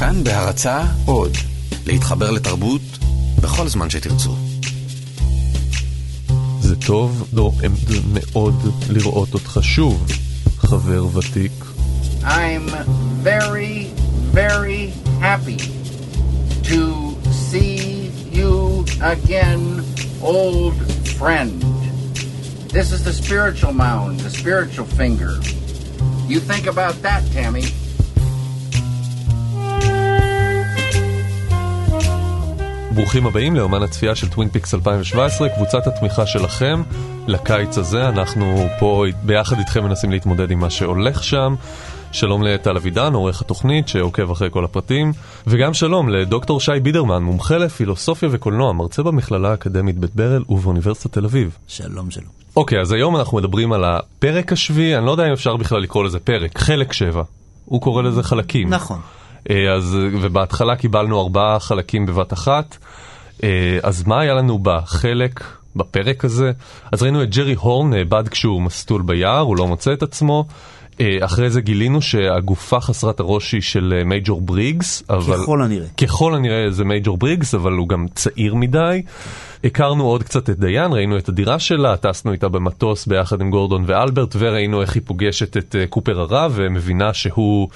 כאן בהרצה עוד, להתחבר לתרבות בכל זמן שתרצו. זה טוב, לא, זה מאוד לראות אותך שוב, חבר ותיק. I'm very, very happy to see you again, old friend. This is the spiritual mound, the spiritual finger. You think about that, Tammy. ברוכים הבאים לאומן הצפייה של טווין פיקס 2017, קבוצת התמיכה שלכם לקיץ הזה. אנחנו פה ביחד איתכם מנסים להתמודד עם מה שהולך שם. שלום לטל אבידן, עורך התוכנית שעוקב אחרי כל הפרטים, וגם שלום לדוקטור שי בידרמן, מומחה לפילוסופיה וקולנוע, מרצה במכללה האקדמית בית ברל ובאוניברסיטת תל אביב. שלום, שלום. אוקיי, אז היום אנחנו מדברים על הפרק השביעי, אני לא יודע אם אפשר בכלל לקרוא לזה פרק, חלק שבע. הוא קורא לזה חלקים. נכון. אז, ובהתחלה קיבלנו ארבעה חלקים בבת אחת. אז מה היה לנו בחלק, בפרק הזה? אז ראינו את ג'רי הורן נאבד כשהוא מסטול ביער, הוא לא מוצא את עצמו. אחרי זה גילינו שהגופה חסרת הראש היא של מייג'ור בריגס. אבל... ככל הנראה. ככל הנראה זה מייג'ור בריגס, אבל הוא גם צעיר מדי. הכרנו עוד קצת את דיין, ראינו את הדירה שלה, טסנו איתה במטוס ביחד עם גורדון ואלברט, וראינו איך היא פוגשת את קופר הרע ומבינה שהוא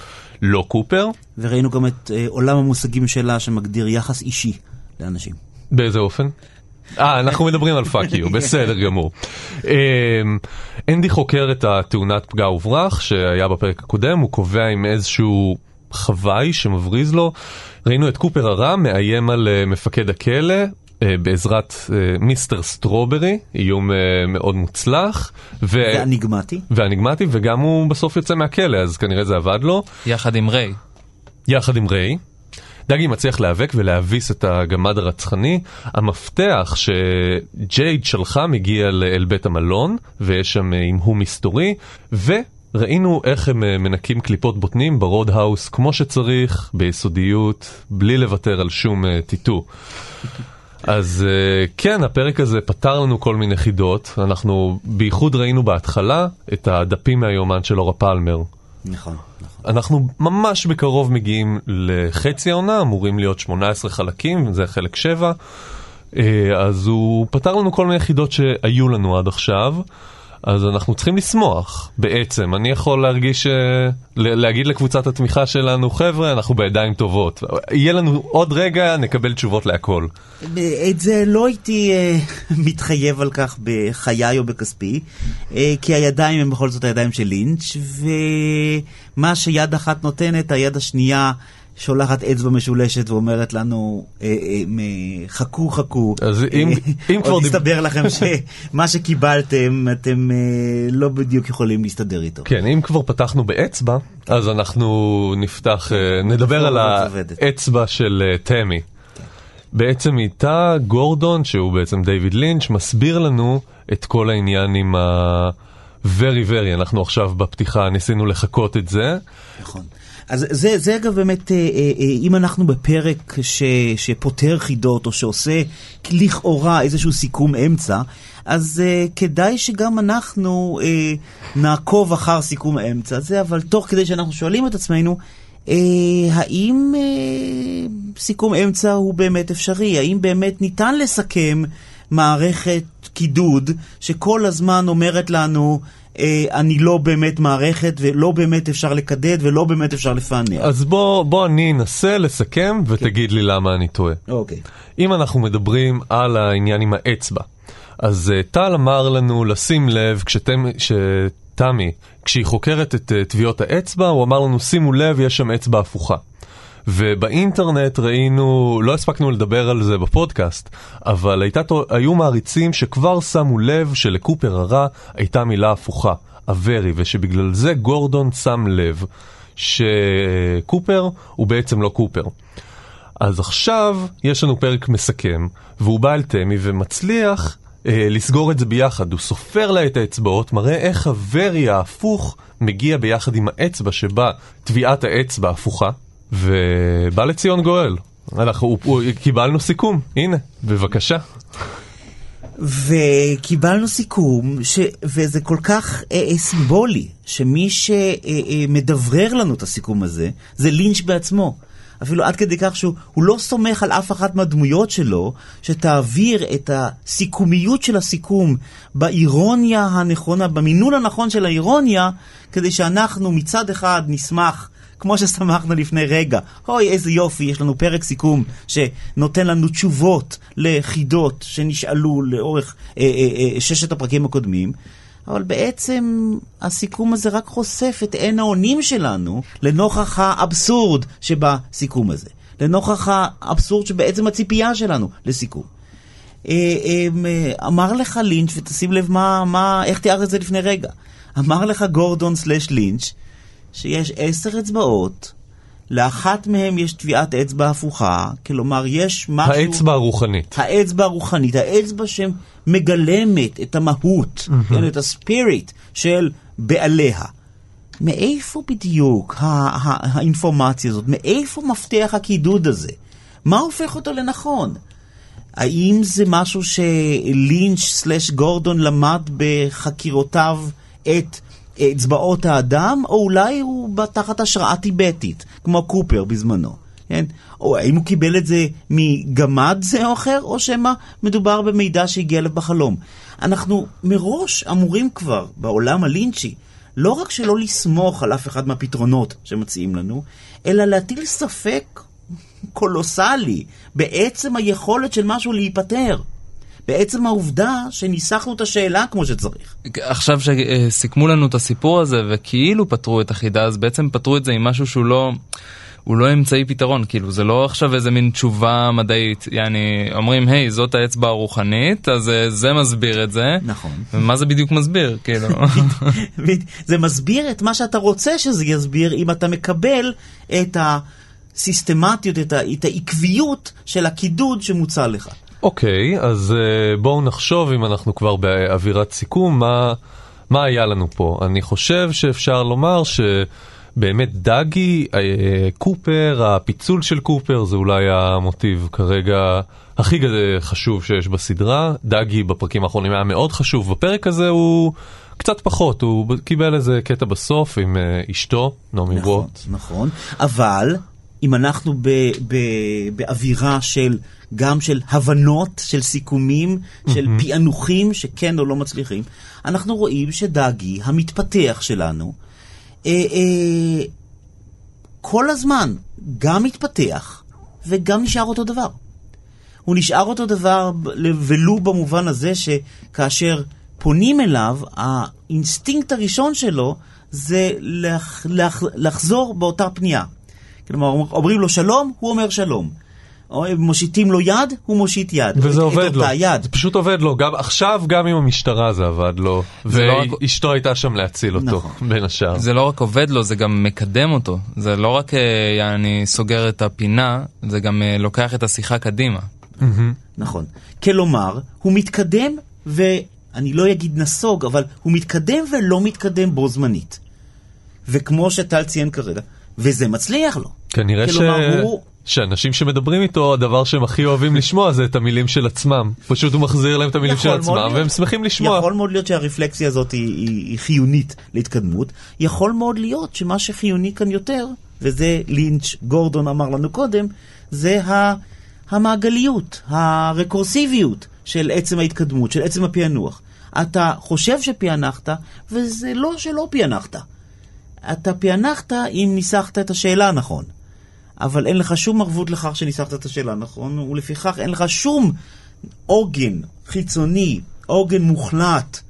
לא קופר. וראינו גם את עולם המושגים שלה שמגדיר יחס אישי לאנשים. באיזה אופן? אה, אנחנו מדברים על fuck you, בסדר גמור. אנדי חוקר את התאונת פגע וברח שהיה בפרק הקודם, הוא קובע עם איזשהו חוואי שמבריז לו. ראינו את קופר הרע מאיים על מפקד הכלא. בעזרת מיסטר סטרוברי, איום מאוד מוצלח. ו... ואניגמטי. ואניגמטי, וגם הוא בסוף יוצא מהכלא, אז כנראה זה עבד לו. יחד עם ריי. יחד עם ריי. דגי מצליח להיאבק ולהביס את הגמד הרצחני. המפתח שג'ייד שלחה מגיע אל בית המלון, ויש שם הימהום מסתורי, וראינו איך הם מנקים קליפות בוטנים ברוד האוס כמו שצריך, ביסודיות, בלי לוותר על שום טאטוא. אז כן, הפרק הזה פתר לנו כל מיני חידות. אנחנו בייחוד ראינו בהתחלה את הדפים מהיומן של אורה פלמר. נכון, נכון. אנחנו ממש בקרוב מגיעים לחצי העונה, אמורים להיות 18 חלקים, זה חלק 7. אז הוא פתר לנו כל מיני חידות שהיו לנו עד עכשיו. אז אנחנו צריכים לשמוח, בעצם. אני יכול להרגיש, להגיד לקבוצת התמיכה שלנו, חבר'ה, אנחנו בידיים טובות. יהיה לנו עוד רגע, נקבל תשובות להכל. את זה לא הייתי uh, מתחייב על כך בחיי או בכספי, כי הידיים הם בכל זאת הידיים של לינץ', ומה שיד אחת נותנת, היד השנייה... שולחת אצבע משולשת ואומרת לנו, אה, אה, חכו חכו, אז אם, אה, אם כבר... עוד יסתבר לכם שמה שקיבלתם אתם לא בדיוק יכולים להסתדר איתו. כן, אם כבר פתחנו באצבע, אז אנחנו נפתח, נדבר על האצבע של תמי. בעצם איתה גורדון, שהוא בעצם דיוויד לינץ', מסביר לנו את כל העניין עם ה... very very, אנחנו עכשיו בפתיחה ניסינו לחקות את זה. נכון. אז זה, זה אגב באמת, אם אנחנו בפרק ש, שפותר חידות או שעושה לכאורה איזשהו סיכום אמצע, אז uh, כדאי שגם אנחנו uh, נעקוב אחר סיכום האמצע הזה, אבל תוך כדי שאנחנו שואלים את עצמנו, uh, האם uh, סיכום אמצע הוא באמת אפשרי? האם באמת ניתן לסכם מערכת קידוד שכל הזמן אומרת לנו, אה, אני לא באמת מערכת ולא באמת אפשר לקדד ולא באמת אפשר לפענח. אז בוא, בוא אני אנסה לסכם ותגיד okay. לי למה אני טועה. אוקיי. אם אנחנו מדברים על העניין עם האצבע, אז uh, טל אמר לנו לשים לב כשתם, שתמי, כשהיא חוקרת את uh, טביעות האצבע, הוא אמר לנו שימו לב, יש שם אצבע הפוכה. ובאינטרנט ראינו, לא הספקנו לדבר על זה בפודקאסט, אבל הייתה, היו מעריצים שכבר שמו לב שלקופר הרע הייתה מילה הפוכה, אברי, ושבגלל זה גורדון שם לב שקופר הוא בעצם לא קופר. אז עכשיו יש לנו פרק מסכם, והוא בא אל תמי ומצליח אה, לסגור את זה ביחד. הוא סופר לה את האצבעות, מראה איך הוורי ההפוך מגיע ביחד עם האצבע שבה טביעת האצבע הפוכה, ובא לציון גואל. אנחנו קיבלנו סיכום, הנה, בבקשה. וקיבלנו סיכום, ש... וזה כל כך אה, אה, סימבולי, שמי שמדברר אה, אה, לנו את הסיכום הזה, זה לינץ' בעצמו. אפילו עד כדי כך שהוא לא סומך על אף אחת מהדמויות שלו, שתעביר את הסיכומיות של הסיכום באירוניה הנכונה, במינון הנכון של האירוניה, כדי שאנחנו מצד אחד נשמח כמו ששמחנו לפני רגע. אוי, איזה יופי, יש לנו פרק סיכום שנותן לנו תשובות לחידות שנשאלו לאורך אה, אה, אה, ששת הפרקים הקודמים. אבל בעצם הסיכום הזה רק חושף את עין האונים שלנו לנוכח האבסורד שבסיכום הזה. לנוכח האבסורד שבעצם הציפייה שלנו לסיכום. אה, אה, אמר לך לינץ', ותשים לב מה, מה, איך תיארת את זה לפני רגע. אמר לך גורדון סלאש לינץ', שיש עשר אצבעות, לאחת מהן יש טביעת אצבע הפוכה, כלומר יש משהו... האצבע הרוחנית. האצבע הרוחנית, האצבע שמגלמת את המהות, mm-hmm. כן, את הספיריט של בעליה. מאיפה בדיוק האינפורמציה הזאת? מאיפה מפתח הקידוד הזה? מה הופך אותו לנכון? האם זה משהו שלינץ' סלש גורדון למד בחקירותיו את אצבעות האדם, או אולי הוא תחת השראה טיבטית, כמו קופר בזמנו. כן? או האם הוא קיבל את זה מגמד זה או אחר, או שמא מדובר במידע שהגיע אליו בחלום. אנחנו מראש אמורים כבר, בעולם הלינצ'י, לא רק שלא לסמוך על אף אחד מהפתרונות שמציעים לנו, אלא להטיל ספק קולוסלי בעצם היכולת של משהו להיפטר. בעצם העובדה שניסחנו את השאלה כמו שצריך. עכשיו שסיכמו לנו את הסיפור הזה וכאילו פתרו את החידה, אז בעצם פתרו את זה עם משהו שהוא לא... הוא לא אמצעי פתרון, כאילו זה לא עכשיו איזה מין תשובה מדעית, יעני אומרים היי זאת האצבע הרוחנית, אז אה, זה מסביר את זה. נכון. ומה זה בדיוק מסביר, כאילו. זה מסביר את מה שאתה רוצה שזה יסביר אם אתה מקבל את הסיסטמטיות, את, ה, את העקביות של הקידוד שמוצע לך. אוקיי, אז uh, בואו נחשוב אם אנחנו כבר באווירת סיכום, מה, מה היה לנו פה. אני חושב שאפשר לומר שבאמת דאגי, uh, קופר, הפיצול של קופר זה אולי המוטיב כרגע הכי חשוב שיש בסדרה. דאגי בפרקים האחרונים היה מאוד חשוב, בפרק הזה הוא... קצת פחות, הוא קיבל איזה קטע בסוף עם uh, אשתו, נעמי נכון, ווט. נכון, אבל אם אנחנו ב, ב, באווירה של גם של הבנות, של סיכומים, של mm-hmm. פענוחים שכן או לא מצליחים, אנחנו רואים שדאגי, המתפתח שלנו, אה, אה, כל הזמן גם מתפתח וגם נשאר אותו דבר. הוא נשאר אותו דבר ולו במובן הזה שכאשר פונים אליו, האינסטינקט הראשון שלו זה לח, לח, לחזור באותה פנייה. כלומר, אומרים לו שלום, הוא אומר שלום. מושיטים לו יד, הוא מושיט יד. וזה את, עובד את לו. יד. זה פשוט עובד לו. גם, עכשיו גם עם המשטרה זה עבד לו. ואשתו לא רק... הייתה שם להציל אותו, נכון. בין השאר. זה לא רק עובד לו, זה גם מקדם אותו. זה לא רק אה, אני סוגר את הפינה, זה גם אה, לוקח את השיחה קדימה. Mm-hmm. נכון. כלומר, הוא מתקדם, ואני לא אגיד נסוג, אבל הוא מתקדם ולא מתקדם בו זמנית. וכמו שטל ציין כרגע, וזה מצליח לו. כנראה כלומר, ש... הוא... שאנשים שמדברים איתו, הדבר שהם הכי אוהבים לשמוע זה את המילים של עצמם. פשוט הוא מחזיר להם את המילים של עצמם, להיות, והם שמחים לשמוע. יכול מאוד להיות שהרפלקסיה הזאת היא, היא, היא חיונית להתקדמות. יכול מאוד להיות שמה שחיוני כאן יותר, וזה לינץ' גורדון אמר לנו קודם, זה המעגליות, הרקורסיביות של עצם ההתקדמות, של עצם הפענוח. אתה חושב שפענחת, וזה לא שלא פענחת. אתה פענחת אם ניסחת את השאלה נכון. אבל אין לך שום ערבות לכך שניסחת את השאלה נכון, ולפיכך אין לך שום עוגן חיצוני, עוגן מוחלט,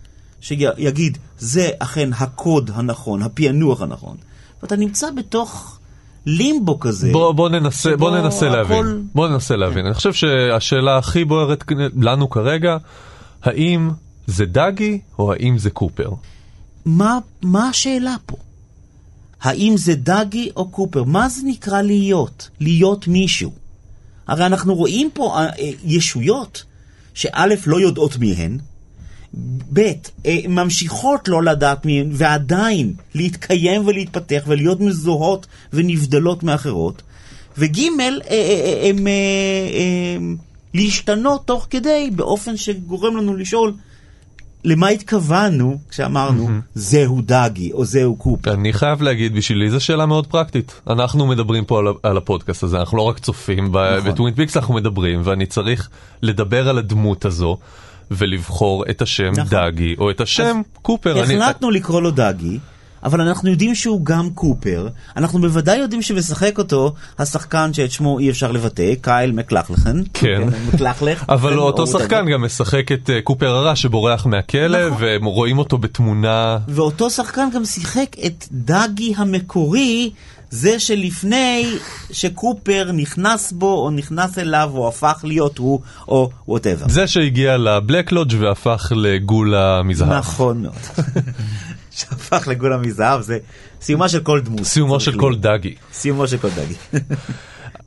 שיגיד, זה אכן הקוד הנכון, הפענוח הנכון. ואתה נמצא בתוך לימבו כזה. בוא, בוא, ננסה, בוא ננסה הכל... להבין. בוא ננסה להבין. כן. אני חושב שהשאלה הכי בוערת לנו כרגע, האם זה דאגי או האם זה קופר? מה, מה השאלה פה? האם זה דאגי או קופר? מה זה נקרא להיות? להיות מישהו. הרי אנחנו רואים פה אה, אה, ישויות שא' לא יודעות מי הן, ב' אה, ממשיכות לא לדעת מי הן, ועדיין להתקיים ולהתפתח ולהיות מזוהות ונבדלות מאחרות, וגם להשתנות תוך כדי באופן שגורם לנו לשאול למה התכוונו כשאמרנו זהו דאגי או זהו קופר. אני חייב להגיד, בשבילי זו שאלה מאוד פרקטית. אנחנו מדברים פה על, על הפודקאסט הזה, אנחנו לא רק צופים, נכון. בטווין פיקס אנחנו מדברים, ואני צריך לדבר על הדמות הזו, ולבחור את השם נכון. דאגי, או את השם קופר. אני- החלטנו לקרוא לו דאגי, אבל אנחנו יודעים שהוא גם קופר. אנחנו בוודאי יודעים שמשחק אותו השחקן שאת שמו אי אפשר לבטא, קייל מקלחלכן. כן. מקלחלך. אבל או- אותו או שחקן. גם משחק את אה, קופר הרע שבורח מהכלא, נכון. והם רואים אותו בתמונה ואותו שחקן גם שיחק את דאגי המקורי, זה שלפני שקופר נכנס בו, או נכנס אליו, או הפך להיות הוא, או whatever. זה שהגיע לבלק לודג' והפך לגולה מזהב. נכון מאוד. שהפך לגולה מזהב, זה סיומה של כל דמות. סיומו של. כל דאגי. סיומו של כל דאגי.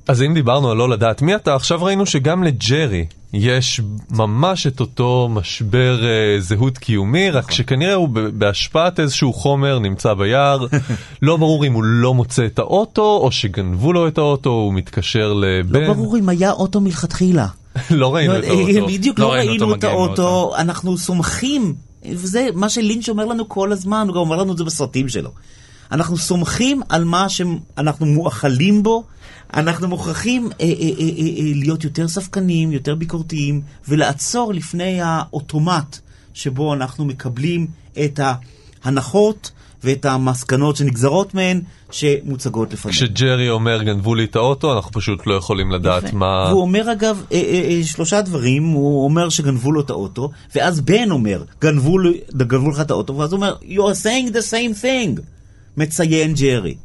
אז אם דיברנו על לא לדעת מי אתה, עכשיו ראינו שגם לג'רי יש ממש את אותו משבר אה, זהות קיומי, רק שכנראה הוא בהשפעת איזשהו חומר נמצא ביער, לא ברור אם הוא לא מוצא את האוטו, או שגנבו לו את האוטו, הוא מתקשר לבן. לא ברור אם היה אוטו מלכתחילה. לא ראינו לא, את האוטו. בדיוק לא לא ראינו את האוטו, אנחנו סומכים, וזה מה שלינץ' אומר לנו כל הזמן, הוא גם אומר לנו את זה בסרטים שלו. אנחנו סומכים על מה שאנחנו מואכלים בו, אנחנו מוכרחים אה, אה, אה, אה, אה, להיות יותר ספקניים, יותר ביקורתיים, ולעצור לפני האוטומט שבו אנחנו מקבלים את ההנחות ואת המסקנות שנגזרות מהן, שמוצגות לפנינו. כשג'רי אומר גנבו לי את האוטו, אנחנו פשוט לא יכולים לדעת יפה. מה... והוא אומר אגב אה, אה, אה, שלושה דברים, הוא אומר שגנבו לו את האוטו, ואז בן אומר, גנבו, לו- גנבו לך את האוטו, ואז הוא אומר, you are saying the same thing, מציין ג'רי.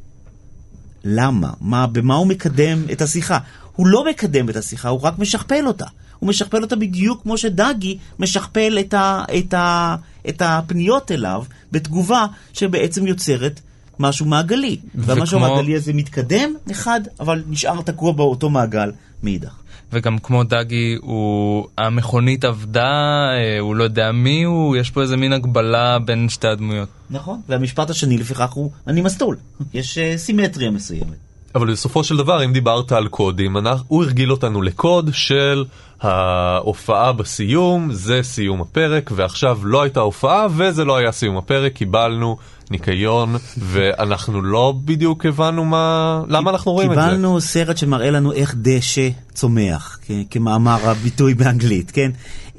למה? מה, במה הוא מקדם את השיחה? הוא לא מקדם את השיחה, הוא רק משכפל אותה. הוא משכפל אותה בדיוק כמו שדגי משכפל את, ה, את, ה, את הפניות אליו בתגובה שבעצם יוצרת משהו מעגלי. והמשהו וכמו- המעגלי הזה מתקדם, אחד, אבל נשאר תקוע באותו מעגל מאידך. וגם כמו דגי, הוא, המכונית עבדה, אה, הוא לא יודע מי הוא, יש פה איזה מין הגבלה בין שתי הדמויות. נכון. והמשפט השני לפיכך הוא, אני מסטול. יש uh, סימטריה מסוימת. אבל בסופו של דבר, אם דיברת על קודים, אנחנו, הוא הרגיל אותנו לקוד של ההופעה בסיום, זה סיום הפרק, ועכשיו לא הייתה הופעה וזה לא היה סיום הפרק, קיבלנו ניקיון, ואנחנו לא בדיוק הבנו מה... למה אנחנו רואים את זה? קיבלנו סרט שמראה לנו איך דשא צומח, כמאמר הביטוי באנגלית, כן?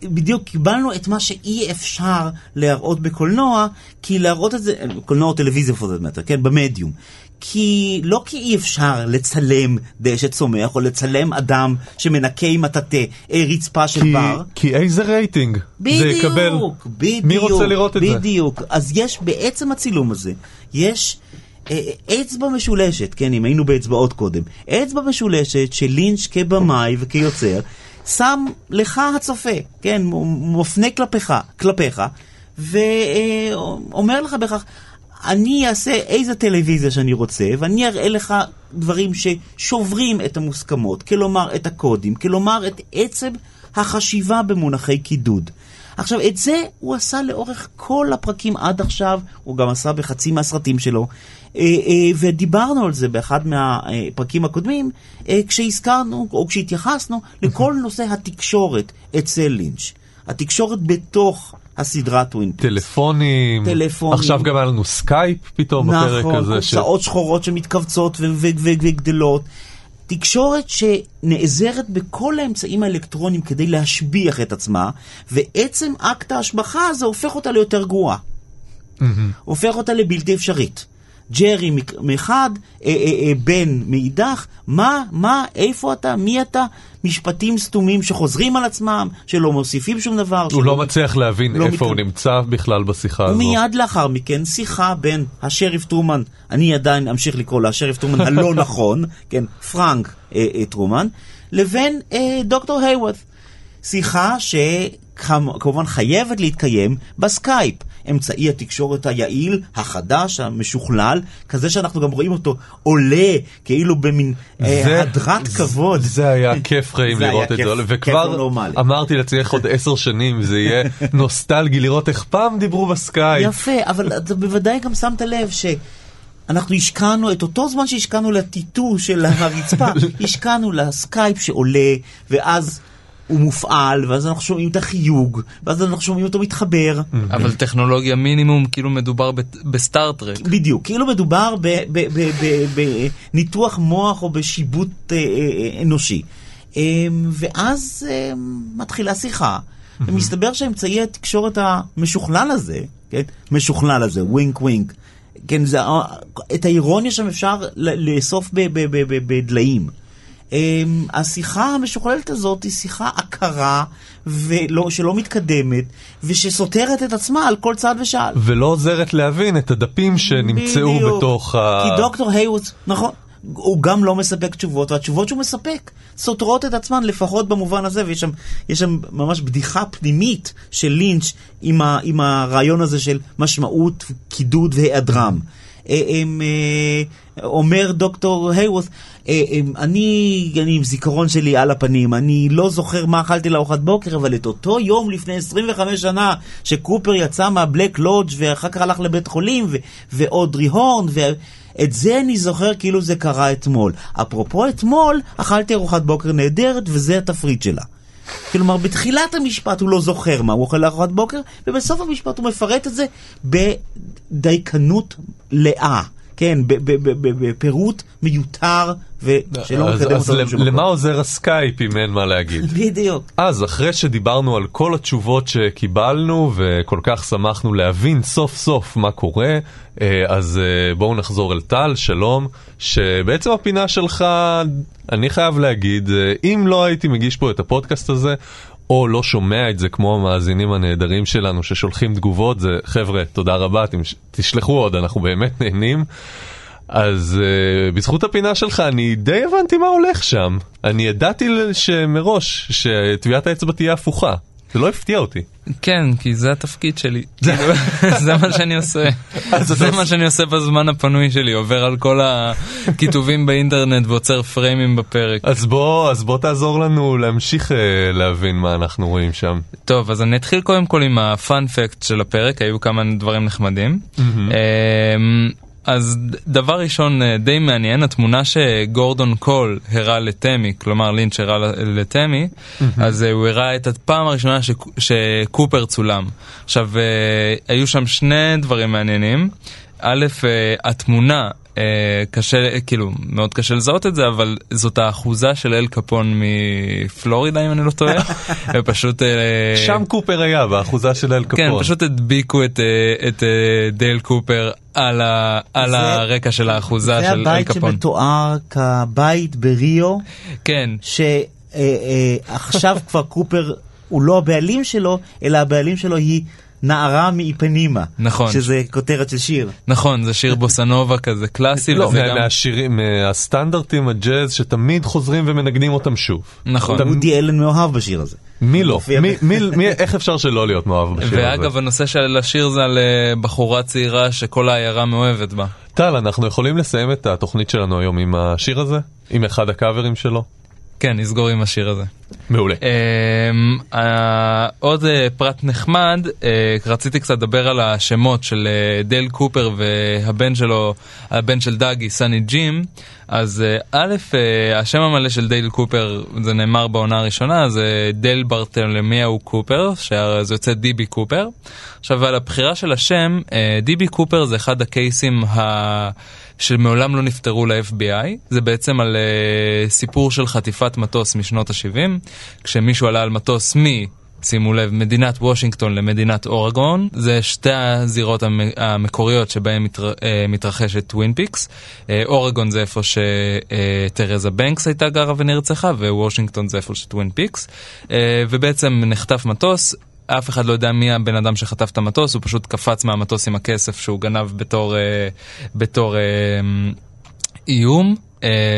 בדיוק קיבלנו את מה שאי אפשר להראות בקולנוע, כי להראות את זה, קולנוע או טלוויזיה כן? במדיום. כי לא כי אי אפשר לצלם דשא צומח, או לצלם אדם שמנקה עם מטאטא אה, רצפה של כי, בר. כי איזה רייטינג זה יקבל? בדיוק, בדיוק. מי רוצה לראות את זה? בדיוק. אז יש בעצם הצילום הזה, יש אה, אצבע משולשת, כן, אם היינו באצבעות קודם, אצבע משולשת של לינץ' כבמאי וכיוצר, שם לך הצופה, כן, מ- מפנה כלפיך, כלפיך, ואומר לך בכך, אני אעשה איזה טלוויזיה שאני רוצה, ואני אראה לך דברים ששוברים את המוסכמות, כלומר את הקודים, כלומר את עצם החשיבה במונחי קידוד. עכשיו, את זה הוא עשה לאורך כל הפרקים עד עכשיו, הוא גם עשה בחצי מהסרטים שלו, אה, אה, ודיברנו על זה באחד מהפרקים הקודמים, אה, כשהזכרנו, או כשהתייחסנו לכל נושא התקשורת אצל לינץ'. התקשורת בתוך הסדרה טווין פיקס. טלפונים, טלפונים. עכשיו גם היה לנו סקייפ פתאום בפרק נכון, הזה. ש- קופסאות שחורות שמתכווצות וגדלות. תקשורת שנעזרת בכל האמצעים האלקטרוניים כדי להשביח את עצמה, ועצם אקט ההשבחה הזה הופך אותה ליותר גרועה. הופך אותה לבלתי אפשרית. ג'רי מאחד, אה, אה, אה, בן מאידך, מה, מה, איפה אתה, מי אתה? משפטים סתומים שחוזרים על עצמם, שלא מוסיפים שום דבר. הוא שלא לא מצליח להבין לא איפה הוא מתכוון- נמצא בכלל בשיחה הזו. ומיד לאחר מכן שיחה בין השריף טרומן, אני עדיין אמשיך לקרוא לו השריף טרומן הלא נכון, כן, פרנק אה, אה, טרומן, לבין אה, דוקטור היוורת. שיחה שכמובן חייבת להתקיים בסקייפ, אמצעי התקשורת היעיל, החדש, המשוכלל, כזה שאנחנו גם רואים אותו עולה כאילו במין אה, זה- הדרת כבוד. זה היה כיף חיים זה לראות את כיף- זה, לא וכבר נורמלי. אמרתי לעצמי איך עוד עשר שנים זה יהיה נוסטלגי לראות איך פעם דיברו בסקייפ. יפה, אבל אתה בוודאי גם שמת לב ש... אנחנו השקענו את אותו זמן שהשקענו לטאטוא של הרצפה, השקענו לסקייפ שעולה, ואז הוא מופעל, ואז אנחנו שומעים את החיוג, ואז אנחנו שומעים אותו מתחבר. אבל טכנולוגיה מינימום, כאילו מדובר בסטאר טרק. בדיוק, כאילו מדובר בניתוח מוח או בשיבוט אה, אה, אנושי. אה, ואז אה, מתחילה שיחה, ומסתבר שאמצעי התקשורת המשוכלל הזה, כן, משוכלל הזה, wink wink, כן, זה, ה- את האירוניה שם אפשר לאסוף בדליים. אמ, השיחה המשוכללת הזאת היא שיחה עקרה ולא, שלא מתקדמת ושסותרת את עצמה על כל צעד ושעל. ולא עוזרת להבין את הדפים שנמצאו בדיוק. בתוך ה... כי דוקטור היווס, נכון, הוא גם לא מספק תשובות, והתשובות שהוא מספק סותרות את עצמן לפחות במובן הזה, ויש שם, יש שם ממש בדיחה פנימית של לינץ' עם, ה, עם הרעיון הזה של משמעות, קידוד והיעדרם. אה, אה, אומר דוקטור היווס, אה, אני, אני עם זיכרון שלי על הפנים, אני לא זוכר מה אכלתי לארוחת בוקר, אבל את אותו יום לפני 25 שנה שקופר יצא מהבלק לודג' ואחר כך הלך לבית חולים, ו- ואודרי הורן, ואת זה אני זוכר כאילו זה קרה אתמול. אפרופו אתמול, אכלתי ארוחת בוקר נהדרת וזה התפריט שלה. כלומר, בתחילת המשפט הוא לא זוכר מה הוא אוכל לארוחת בוקר, ובסוף המשפט הוא מפרט את זה בדייקנות לאה. כן, בפירוט מיותר ושלא אז, מקדם אז אותו לשום למה. עוזר הסקייפ אם אין מה להגיד? בדיוק. אז אחרי שדיברנו על כל התשובות שקיבלנו וכל כך שמחנו להבין סוף סוף מה קורה, אה, אז אה, בואו נחזור אל טל, שלום, שבעצם הפינה שלך, אני חייב להגיד, אה, אם לא הייתי מגיש פה את הפודקאסט הזה, או לא שומע את זה כמו המאזינים הנהדרים שלנו ששולחים תגובות, זה חבר'ה, תודה רבה, תשלחו עוד, אנחנו באמת נהנים. אז uh, בזכות הפינה שלך אני די הבנתי מה הולך שם. אני ידעתי שמראש שטביעת האצבע תהיה הפוכה. זה לא הפתיע אותי. כן, כי זה התפקיד שלי. כאילו, זה מה שאני עושה. זה מה שאני עושה בזמן הפנוי שלי, עובר על כל הכיתובים באינטרנט ועוצר פריימים בפרק. אז בוא, אז בוא תעזור לנו להמשיך uh, להבין מה אנחנו רואים שם. טוב, אז אני אתחיל קודם כל עם הפאנפקט של הפרק, היו כמה דברים נחמדים. אז דבר ראשון אה, די מעניין, התמונה שגורדון קול הראה לטמי, כלומר לינץ' הראה ל- לטמי, אז אה, הוא הראה את הפעם הראשונה שקו- שקופר צולם. עכשיו, אה, היו שם שני דברים מעניינים. א', התמונה, אה, קשה, כאילו, מאוד קשה לזהות את זה, אבל זאת האחוזה של אל קפון מפלורידה, אם אני לא טועה. ופשוט... אה, שם קופר היה, באחוזה של אל קפון. כן, פשוט הדביקו את, אה, את אה, דייל קופר על, ה, על זה- הרקע של האחוזה זה של אל הבית קפון. שמתואר כבית בריו, כן, שעכשיו כבר קופר הוא לא הבעלים שלו, אלא הבעלים שלו היא נערה מאיפנימה. נכון. שזה כותרת של שיר. נכון, זה שיר בוסנובה כזה קלאסי, לא, וזה מה- גם... מהשירים, מהסטנדרטים, הג'אז, שתמיד חוזרים ומנגנים אותם שוב. נכון. אתה- וודי אלן מאוהב בשיר הזה. מי לא? מי- מי- מי- איך אפשר שלא להיות מאוהב בשיר הזה? ואגב, הנושא של השיר זה על אה, בחורה צעירה שכל העיירה מאוהבת בה. טל, אנחנו יכולים לסיים את התוכנית שלנו היום עם השיר הזה? עם אחד הקאברים שלו? כן, נסגור עם השיר הזה. מעולה. אמ, אה, עוד אה, פרט נחמד, אה, רציתי קצת לדבר על השמות של דייל קופר והבן שלו, הבן של דאגי, סני ג'ים. אז א', השם המלא של דייל קופר, זה נאמר בעונה הראשונה, זה דייל ברטלמיהו קופר, שזה יוצא דיבי קופר. עכשיו, על הבחירה של השם, דיבי קופר זה אחד הקייסים ה... שמעולם לא נפטרו ל-FBI, זה בעצם על uh, סיפור של חטיפת מטוס משנות ה-70, כשמישהו עלה על מטוס מ... שימו לב, מדינת וושינגטון למדינת אורגון, זה שתי הזירות המ- המקוריות שבהן מתר, uh, מתרחשת טווין פיקס. אה, אורגון זה איפה שתרזה בנקס הייתה גרה ונרצחה, ווושינגטון זה איפה שטווין פיקס. אה, ובעצם נחטף מטוס, אף אחד לא יודע מי הבן אדם שחטף את המטוס, הוא פשוט קפץ מהמטוס עם הכסף שהוא גנב בתור, אה, בתור אה, איום, אה,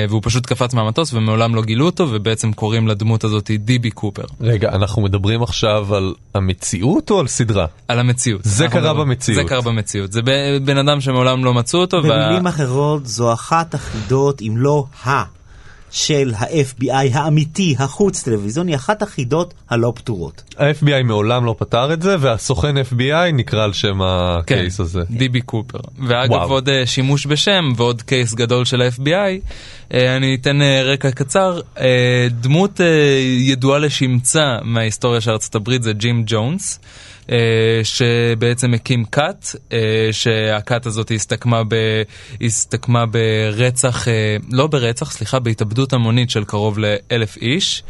והוא פשוט קפץ מהמטוס ומעולם לא גילו אותו, ובעצם קוראים לדמות הזאת דיבי קופר. רגע, אנחנו מדברים עכשיו על המציאות או על סדרה? על המציאות. זה קרה מדברים- במציאות. זה קרה במציאות. זה בן אדם שמעולם לא מצאו אותו, וה- במילים אחרות, זו אחת החידות, אם לא ה, של ה-FBI האמיתי, החוץ-טלוויזיוני, אחת החידות הלא פתורות. ה-FBI מעולם לא פתר את זה, והסוכן FBI נקרא על שם הקייס הזה. דיבי קופר. ואגב, וואו. עוד אה, שימוש בשם ועוד קייס גדול של ה-FBI, אה, אני אתן אה, רקע קצר. דמות ידועה לשמצה מההיסטוריה של ארצות הברית זה ג'ים ג'ונס. אה, שבעצם הקים כת, אה, שהכת הזאת הסתכמה, ב, הסתכמה ברצח, אה, לא ברצח, סליחה, בהתאבדות המונית של קרוב לאלף איש.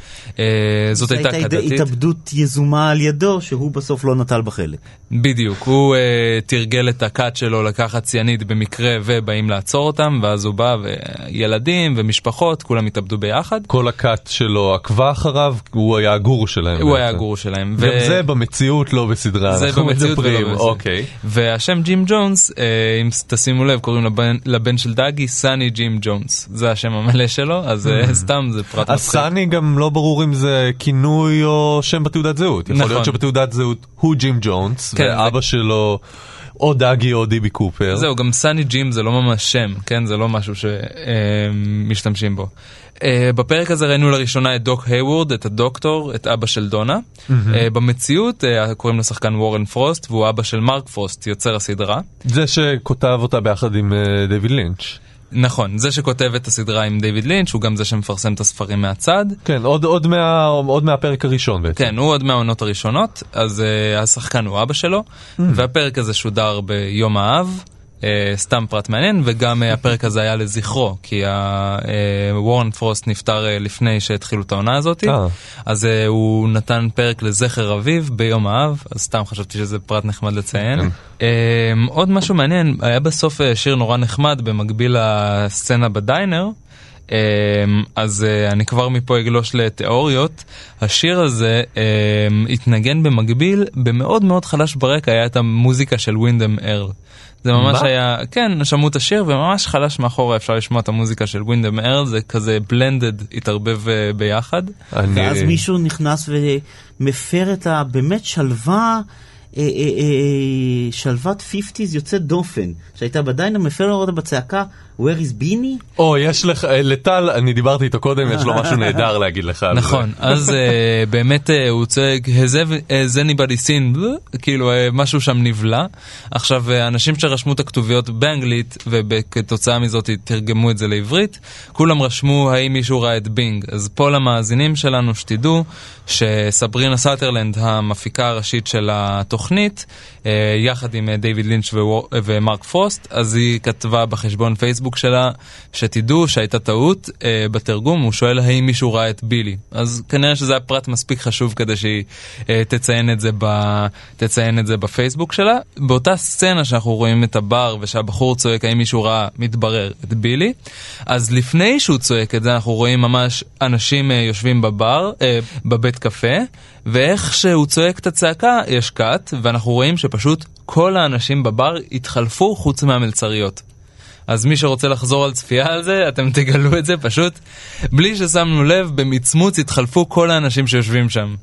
זאת הייתה כת דתית. התאבדות יזומה על ידו, שהוא בסוף לא נטל בה חלק. בדיוק, הוא uh, תרגל את הכת שלו לקחת ציאנית במקרה ובאים לעצור אותם, ואז הוא בא וילדים ומשפחות, כולם התאבדו ביחד. כל הכת שלו עקבה אחריו, הוא היה הגור שלהם. הוא בעצם. היה הגור שלהם. גם זה במציאות, לא בסדרה. זה אנחנו מדברים. אוקיי. והשם ג'ים ג'ונס, אה, אם תשימו לב, קוראים לבן, לבן של דאגי סאני ג'ים ג'ונס. זה השם המלא שלו, אז אה, סתם זה פרט מצחיק. הסאני גם לא ברור אם זה כינוי או שם בתעודת זהות. יכול נכון. להיות שבתעודת זהות הוא ג'ים ג'ונס, כן, ואבא שלו או דאגי או דיבי קופר. זהו, גם סאני ג'ים זה לא ממש שם, כן? זה לא משהו שמשתמשים בו. אה, בפרק הזה ראינו לראשונה את דוק היוורד, את הדוקטור, את אבא של דונה. אה, במציאות אה, קוראים לשחקן וורן פרוסט, והוא אבא של מרק פרוסט, יוצר הסדרה. זה שכותב אותה ביחד עם דיוויד לינץ'. נכון, זה שכותב את הסדרה עם דיוויד לינץ', הוא גם זה שמפרסם את הספרים מהצד. כן, עוד, עוד, מה, עוד מהפרק הראשון בעצם. כן, הוא עוד מהעונות הראשונות, אז אה, השחקן הוא אבא שלו, והפרק הזה שודר ביום האב. אה, סתם פרט מעניין, וגם אה, הפרק הזה היה לזכרו, כי וורן פרוסט נפטר uh, לפני שהתחילו את העונה הזאת, אה. אז uh, הוא נתן פרק לזכר אביו ביום האב, אז סתם חשבתי שזה פרט נחמד לציין. Uh, עוד משהו מעניין, היה בסוף uh, שיר נורא נחמד במקביל לסצנה בדיינר, Um, אז uh, אני כבר מפה אגלוש לתיאוריות. השיר הזה um, התנגן במקביל, במאוד מאוד חלש ברקע היה את המוזיקה של ווינדם ארל. זה ממש מה? היה, כן, שמעו את השיר וממש חלש מאחורה אפשר לשמוע את המוזיקה של ווינדם ארל, זה כזה בלנדד, התערבב uh, ביחד. אני... ואז מישהו נכנס ומפר את הבאמת שלווה, אה, אה, אה, שלוות 50's יוצאת דופן, שהייתה בדיינר, מפר לו אותה בצעקה, where is ביני? או, יש לך, אה, לטל, אני דיברתי איתו קודם, יש לו משהו נהדר להגיד לך על זה. נכון, אז uh, באמת uh, הוא צועק, has has anybody seen, blah?" כאילו אה, משהו שם נבלע. עכשיו, אה, אנשים שרשמו את הכתוביות באנגלית וכתוצאה מזאת תרגמו את זה לעברית, כולם רשמו האם מישהו ראה את בינג. אז פה למאזינים שלנו שתדעו שסברינה סאטרלנד, המפיקה הראשית של התוכנית, אה, יחד עם דיוויד לינץ' ומרק פרוסט, אז היא כתבה בחשבון פייסבוק שלה, שתדעו שהייתה טעות אה, בתרגום, הוא שואל האם מישהו ראה את בילי. אז כנראה שזה היה פרט מספיק חשוב כדי שהיא uh, תציין, את ב, תציין את זה בפייסבוק שלה. באותה סצנה שאנחנו רואים את הבר ושהבחור צועק האם מישהו ראה, מתברר את בילי. אז לפני שהוא צועק את זה, אנחנו רואים ממש אנשים uh, יושבים בבר, uh, בבית קפה, ואיך שהוא צועק את הצעקה, יש קאט, ואנחנו רואים שפשוט כל האנשים בבר התחלפו חוץ מהמלצריות. אז מי שרוצה לחזור על צפייה על זה, אתם תגלו את זה פשוט בלי ששמנו לב, במצמוץ התחלפו כל האנשים שיושבים שם.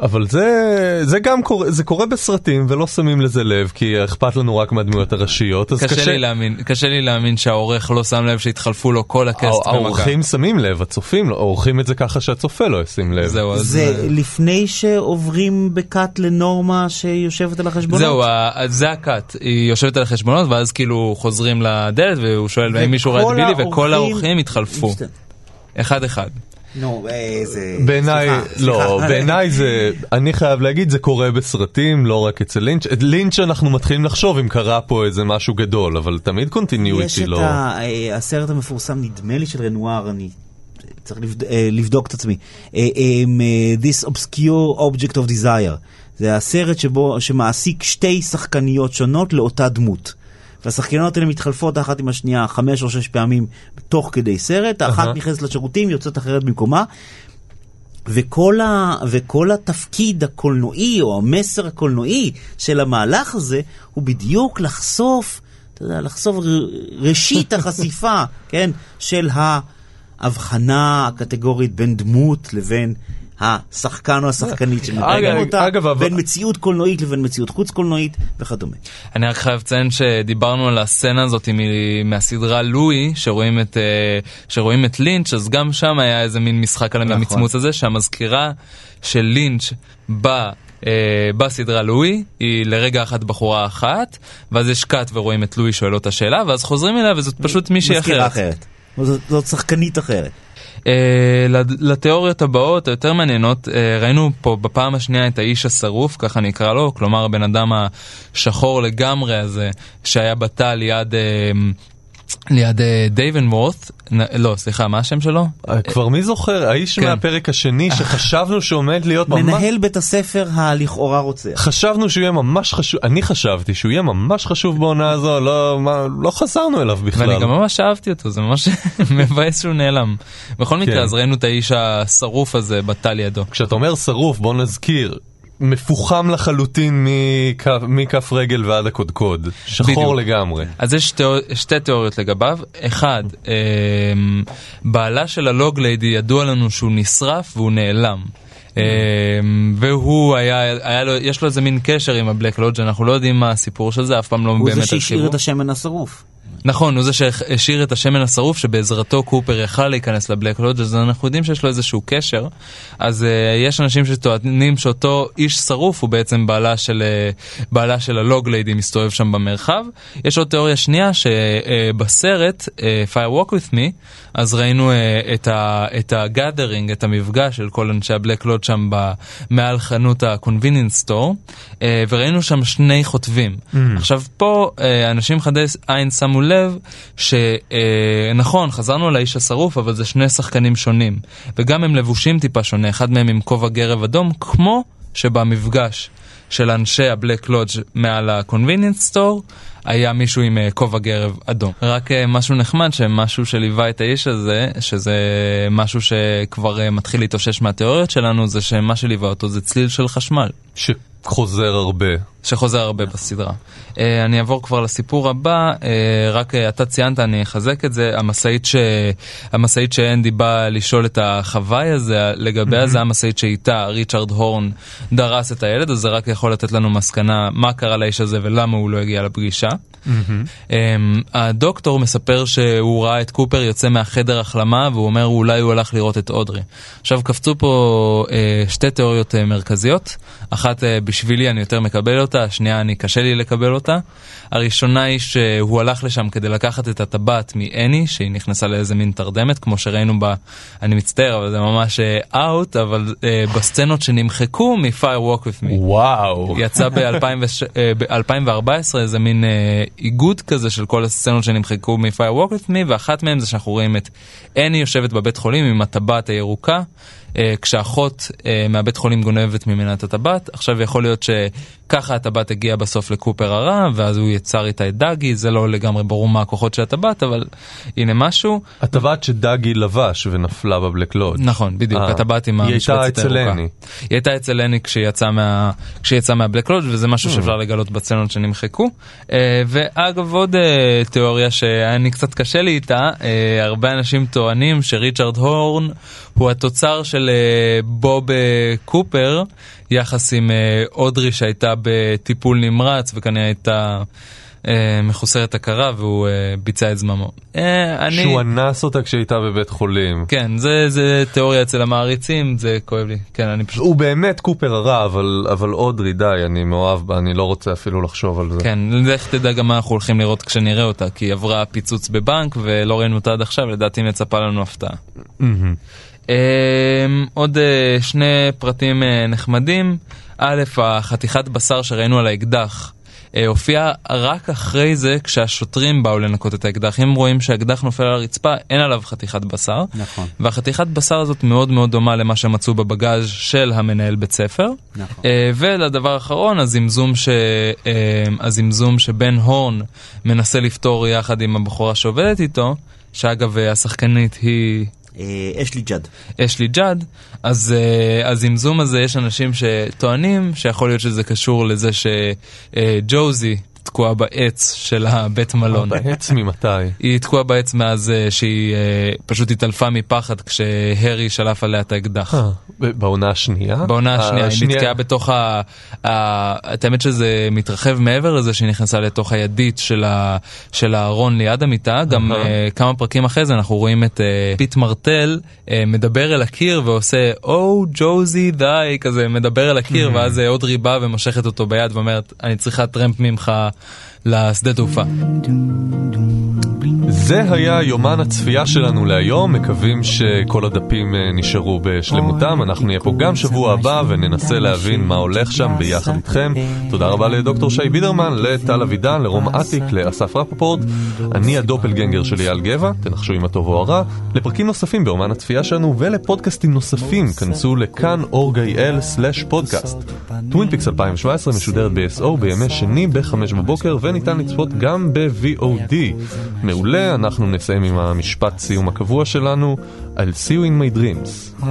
אבל זה, זה גם קורה, זה קורה בסרטים ולא שמים לזה לב, כי אכפת לנו רק מהדמויות הראשיות, קשה, קשה... לי להאמין, קשה לי להאמין שהעורך לא שם לב שהתחלפו לו כל הקסט במכה. האורחים שמים לב, הצופים, לא- עורכים את זה ככה שהצופה לא ישים לב. זהו, אז... זה לפני שעוברים בקאט לנורמה שיושבת על החשבונות? זהו, זה הקאט, היא יושבת על החשבונות ואז כאילו חוזרים לדלת והוא שואל האם מישהו ראה את בילי וכל האורחים התחלפו, אחד אחד. נו, אה, זה... בעיניי, לא. בעיניי זה, אני חייב להגיד, זה קורה בסרטים, לא רק אצל לינץ'. את לינץ' אנחנו מתחילים לחשוב אם קרה פה איזה משהו גדול, אבל תמיד יש continuity את לא... אה, הסרט המפורסם, נדמה לי של רנואר, אני צריך אה, לבדוק את עצמי. אה, This Obscure Object of Desire. זה הסרט שבו, שמעסיק שתי שחקניות שונות לאותה דמות. והשחקניות האלה מתחלפות אחת עם השנייה חמש או שש פעמים תוך כדי סרט, האחת אהה. נכנסת לשירותים, יוצאת אחרת במקומה. וכל, ה, וכל התפקיד הקולנועי או המסר הקולנועי של המהלך הזה הוא בדיוק לחשוף, אתה יודע, לחשוף ראשית החשיפה, כן, של ההבחנה הקטגורית בין דמות לבין השחקן או השחקנית שמתארים אגב, אותה, אגב, בין מציאות קולנועית לבין מציאות חוץ קולנועית וכדומה. אני רק חייב לציין שדיברנו על הסצנה הזאת מהסדרה לואי, שרואים את, אה, שרואים את לינץ', אז גם שם היה איזה מין משחק על נכון. המצמוץ הזה, שהמזכירה של לינץ' בא... אה, בסדרה לואי היא לרגע אחת בחורה אחת ואז יש קאט ורואים את לואי שואל אותה שאלה ואז חוזרים אליה וזאת פשוט מישהי מזכירה אחרת. אחרת. זאת, זאת שחקנית אחרת. אה, לתיאוריות הבאות היותר מעניינות אה, ראינו פה בפעם השנייה את האיש השרוף ככה נקרא לו כלומר הבן אדם השחור לגמרי הזה שהיה בתא ליד. אה, ליד דייבן וורת', לא סליחה מה השם שלו? אה, כבר מי זוכר? האיש כן. מהפרק השני שחשבנו שעומד להיות ממש... מנהל בית הספר הלכאורה רוצח. חשבנו שהוא יהיה ממש חשוב, אני חשבתי שהוא יהיה ממש חשוב בעונה הזו, לא, לא חזרנו אליו בכלל. ואני גם ממש אהבתי אותו זה ממש מבאס שהוא נאלם. בכל מקרה כן. אז ראינו את האיש השרוף הזה בתא לידו. כשאתה אומר שרוף, בוא נזכיר, מפוחם לחלוטין מכף- מכף רגל ועד הקודקוד, שחור בדיוק. לגמרי. אז יש תיאור... שתי תיאוריות לגביו. אחד, אמ, בעלה של הלוגליידי ידוע לנו שהוא נשרף והוא נעלם. אמ, והוא היה, היה לו, יש לו איזה מין קשר עם הבלק לודג' אנחנו לא יודעים מה הסיפור של זה, אף פעם לא הוא באמת זה שהשאיר. את השמן השרוף. נכון, הוא זה שהשאיר את השמן השרוף שבעזרתו קופר יכל להיכנס לבלק לודג' אז אנחנו יודעים שיש לו איזשהו קשר. אז uh, יש אנשים שטוענים שאותו איש שרוף הוא בעצם בעלה של, uh, בעלה של הלוג ליידי מסתובב שם במרחב. יש עוד תיאוריה שנייה שבסרט uh, Fire Walk With Me אז ראינו uh, את, ה, את הגאדרינג, את המפגש של כל אנשי הבלק לוד שם ב, מעל חנות ה-convenience store uh, וראינו שם שני חוטבים. Mm. עכשיו פה uh, אנשים חדי עין שמו לב שנכון חזרנו לאיש השרוף אבל זה שני שחקנים שונים וגם הם לבושים טיפה שונה אחד מהם עם כובע גרב אדום כמו שבמפגש של אנשי הבלק לודג' מעל ה-convenience store היה מישהו עם אה, כובע גרב אדום. רק אה, משהו נחמד שמשהו שליווה את האיש הזה, שזה משהו שכבר אה, מתחיל להתאושש מהתיאוריות שלנו, זה שמה שליווה אותו זה צליל של חשמל. שחוזר הרבה. שחוזר הרבה בסדרה. Uh, אני אעבור כבר לסיפור הבא, uh, רק uh, אתה ציינת, אני אחזק את זה, המשאית, ש... המשאית שאנדי בא לשאול את החוואי הזה לגביה, זה המשאית שאיתה ריצ'רד הורן דרס את הילד, אז זה רק יכול לתת לנו מסקנה מה קרה לאיש הזה ולמה הוא לא הגיע לפגישה. Um, הדוקטור מספר שהוא ראה את קופר יוצא מהחדר החלמה והוא אומר אולי הוא הלך לראות את אודרי. עכשיו קפצו פה שתי תיאוריות מרכזיות, אחת בשבילי אני יותר מקבל אותה, השנייה אני קשה לי לקבל אותה. הראשונה היא שהוא הלך לשם כדי לקחת את הטבעת מאני שהיא נכנסה לאיזה מין תרדמת כמו שראינו בה, אני מצטער אבל זה ממש אאוט, אבל uh, בסצנות שנמחקו מ-Fire Walk With Me. וואו. יצא ב-2014 איזה מין אה, איגוד כזה של כל הסצנות שנמחקו מ-Fire Walk With Me ואחת מהם זה שאנחנו רואים את אני יושבת בבית חולים עם הטבעת הירוקה אה, כשאחות אה, מהבית חולים גונבת ממנה את הטבעת עכשיו יכול להיות שככה הטבעת הגיעה בסוף לקופר הרע ואז הוא יצר איתה את דאגי זה לא לגמרי ברור מה הכוחות של הטבעת אבל הנה משהו הטבעת שדאגי לבש ונפלה בבלק לוד. נכון בדיוק אה, הטבעת עם היא הייתה המשבצת אצל הירוקה. לני. היא הייתה אצל לני כשהיא יצאה מה... כשהיא יצאה מהבלק לודג' וזה משהו Hmm. שאפשר לגלות בסצנות שנמחקו. אה, ואגב עוד אה, תיאוריה שאני קצת קשה לי איתה, הרבה אנשים טוענים שריצ'רד הורן הוא התוצר של בוב קופר יחס עם אה, אודרי שהייתה בטיפול נמרץ וכנראה הייתה... אה, מחוסרת הכרה והוא אה, ביצע את זממו. אני... שהוא אנס אותה כשהייתה בבית חולים. כן, זה, זה תיאוריה אצל המעריצים, זה כואב לי. כן, אני פשוט... הוא באמת קופר הרע, אבל, אבל אודרי, די, אני מאוהב בה, אני לא רוצה אפילו לחשוב על זה. כן, לך תדע גם מה אנחנו הולכים לראות כשנראה אותה, כי היא עברה פיצוץ בבנק ולא ראינו אותה עד עכשיו, לדעתי מצפה לנו הפתעה. אמ, עוד אה, שני פרטים אה, נחמדים. א', החתיכת בשר שראינו על האקדח. אה, הופיע רק אחרי זה כשהשוטרים באו לנקות את האקדח. אם רואים שהאקדח נופל על הרצפה, אין עליו חתיכת בשר. נכון. והחתיכת בשר הזאת מאוד מאוד דומה למה שמצאו בבגאז' של המנהל בית ספר. נכון. ולדבר האחרון, הזמזום, ש... הזמזום שבן הורן מנסה לפתור יחד עם הבחורה שעובדת איתו, שאגב השחקנית היא אשלי ג'אד. אשלי ג'אד, אז אה, הזמזום הזה יש אנשים שטוענים שיכול להיות שזה קשור לזה שג'וזי תקועה בעץ של הבית מלון. בעץ ממתי? היא תקועה בעץ מאז אה, שהיא אה, פשוט התעלפה מפחד כשהרי שלף עליה את האקדח. אה, בעונה השנייה? בעונה השנייה, היא נתקעה בתוך ה... את האמת שזה מתרחב מעבר לזה שהיא נכנסה לתוך הידית של, הארון ליד המיטה, גם כמה פרקים אחרי זה אנחנו רואים את פיט מרטל מדבר אל הקיר ועושה או ג'וזי די כזה מדבר אל הקיר ואז אה, אודרי באה ומושכת אותו ביד ואומרת אני צריכה טרמפ ממך לשדה תעופה. זה היה יומן הצפייה שלנו להיום, מקווים שכל הדפים אה, נשארו בשלמותם, אנחנו נהיה פה גם שבוע הבא וננסה להבין מה הולך שם ביחד איתכם. תודה רבה לדוקטור שי בידרמן, לטל אבידן, לרום אטיק, לאסף רפפורט, אני הדופלגנגר של אייל גבע, תנחשו אם הטוב או הרע, לפרקים נוספים ביומן הצפייה שלנו ולפודקאסטים נוספים, כנסו לכאן or.gale/פודקאסט. טווין פיקס 2017 משודרת ב-yes בימי שני ב-5 בבוקר וניתן לצפות גם ב-VOD. מעולה, אנחנו נסיים עם המשפט סיום הקבוע שלנו, I'll see you in my dreams. Ah,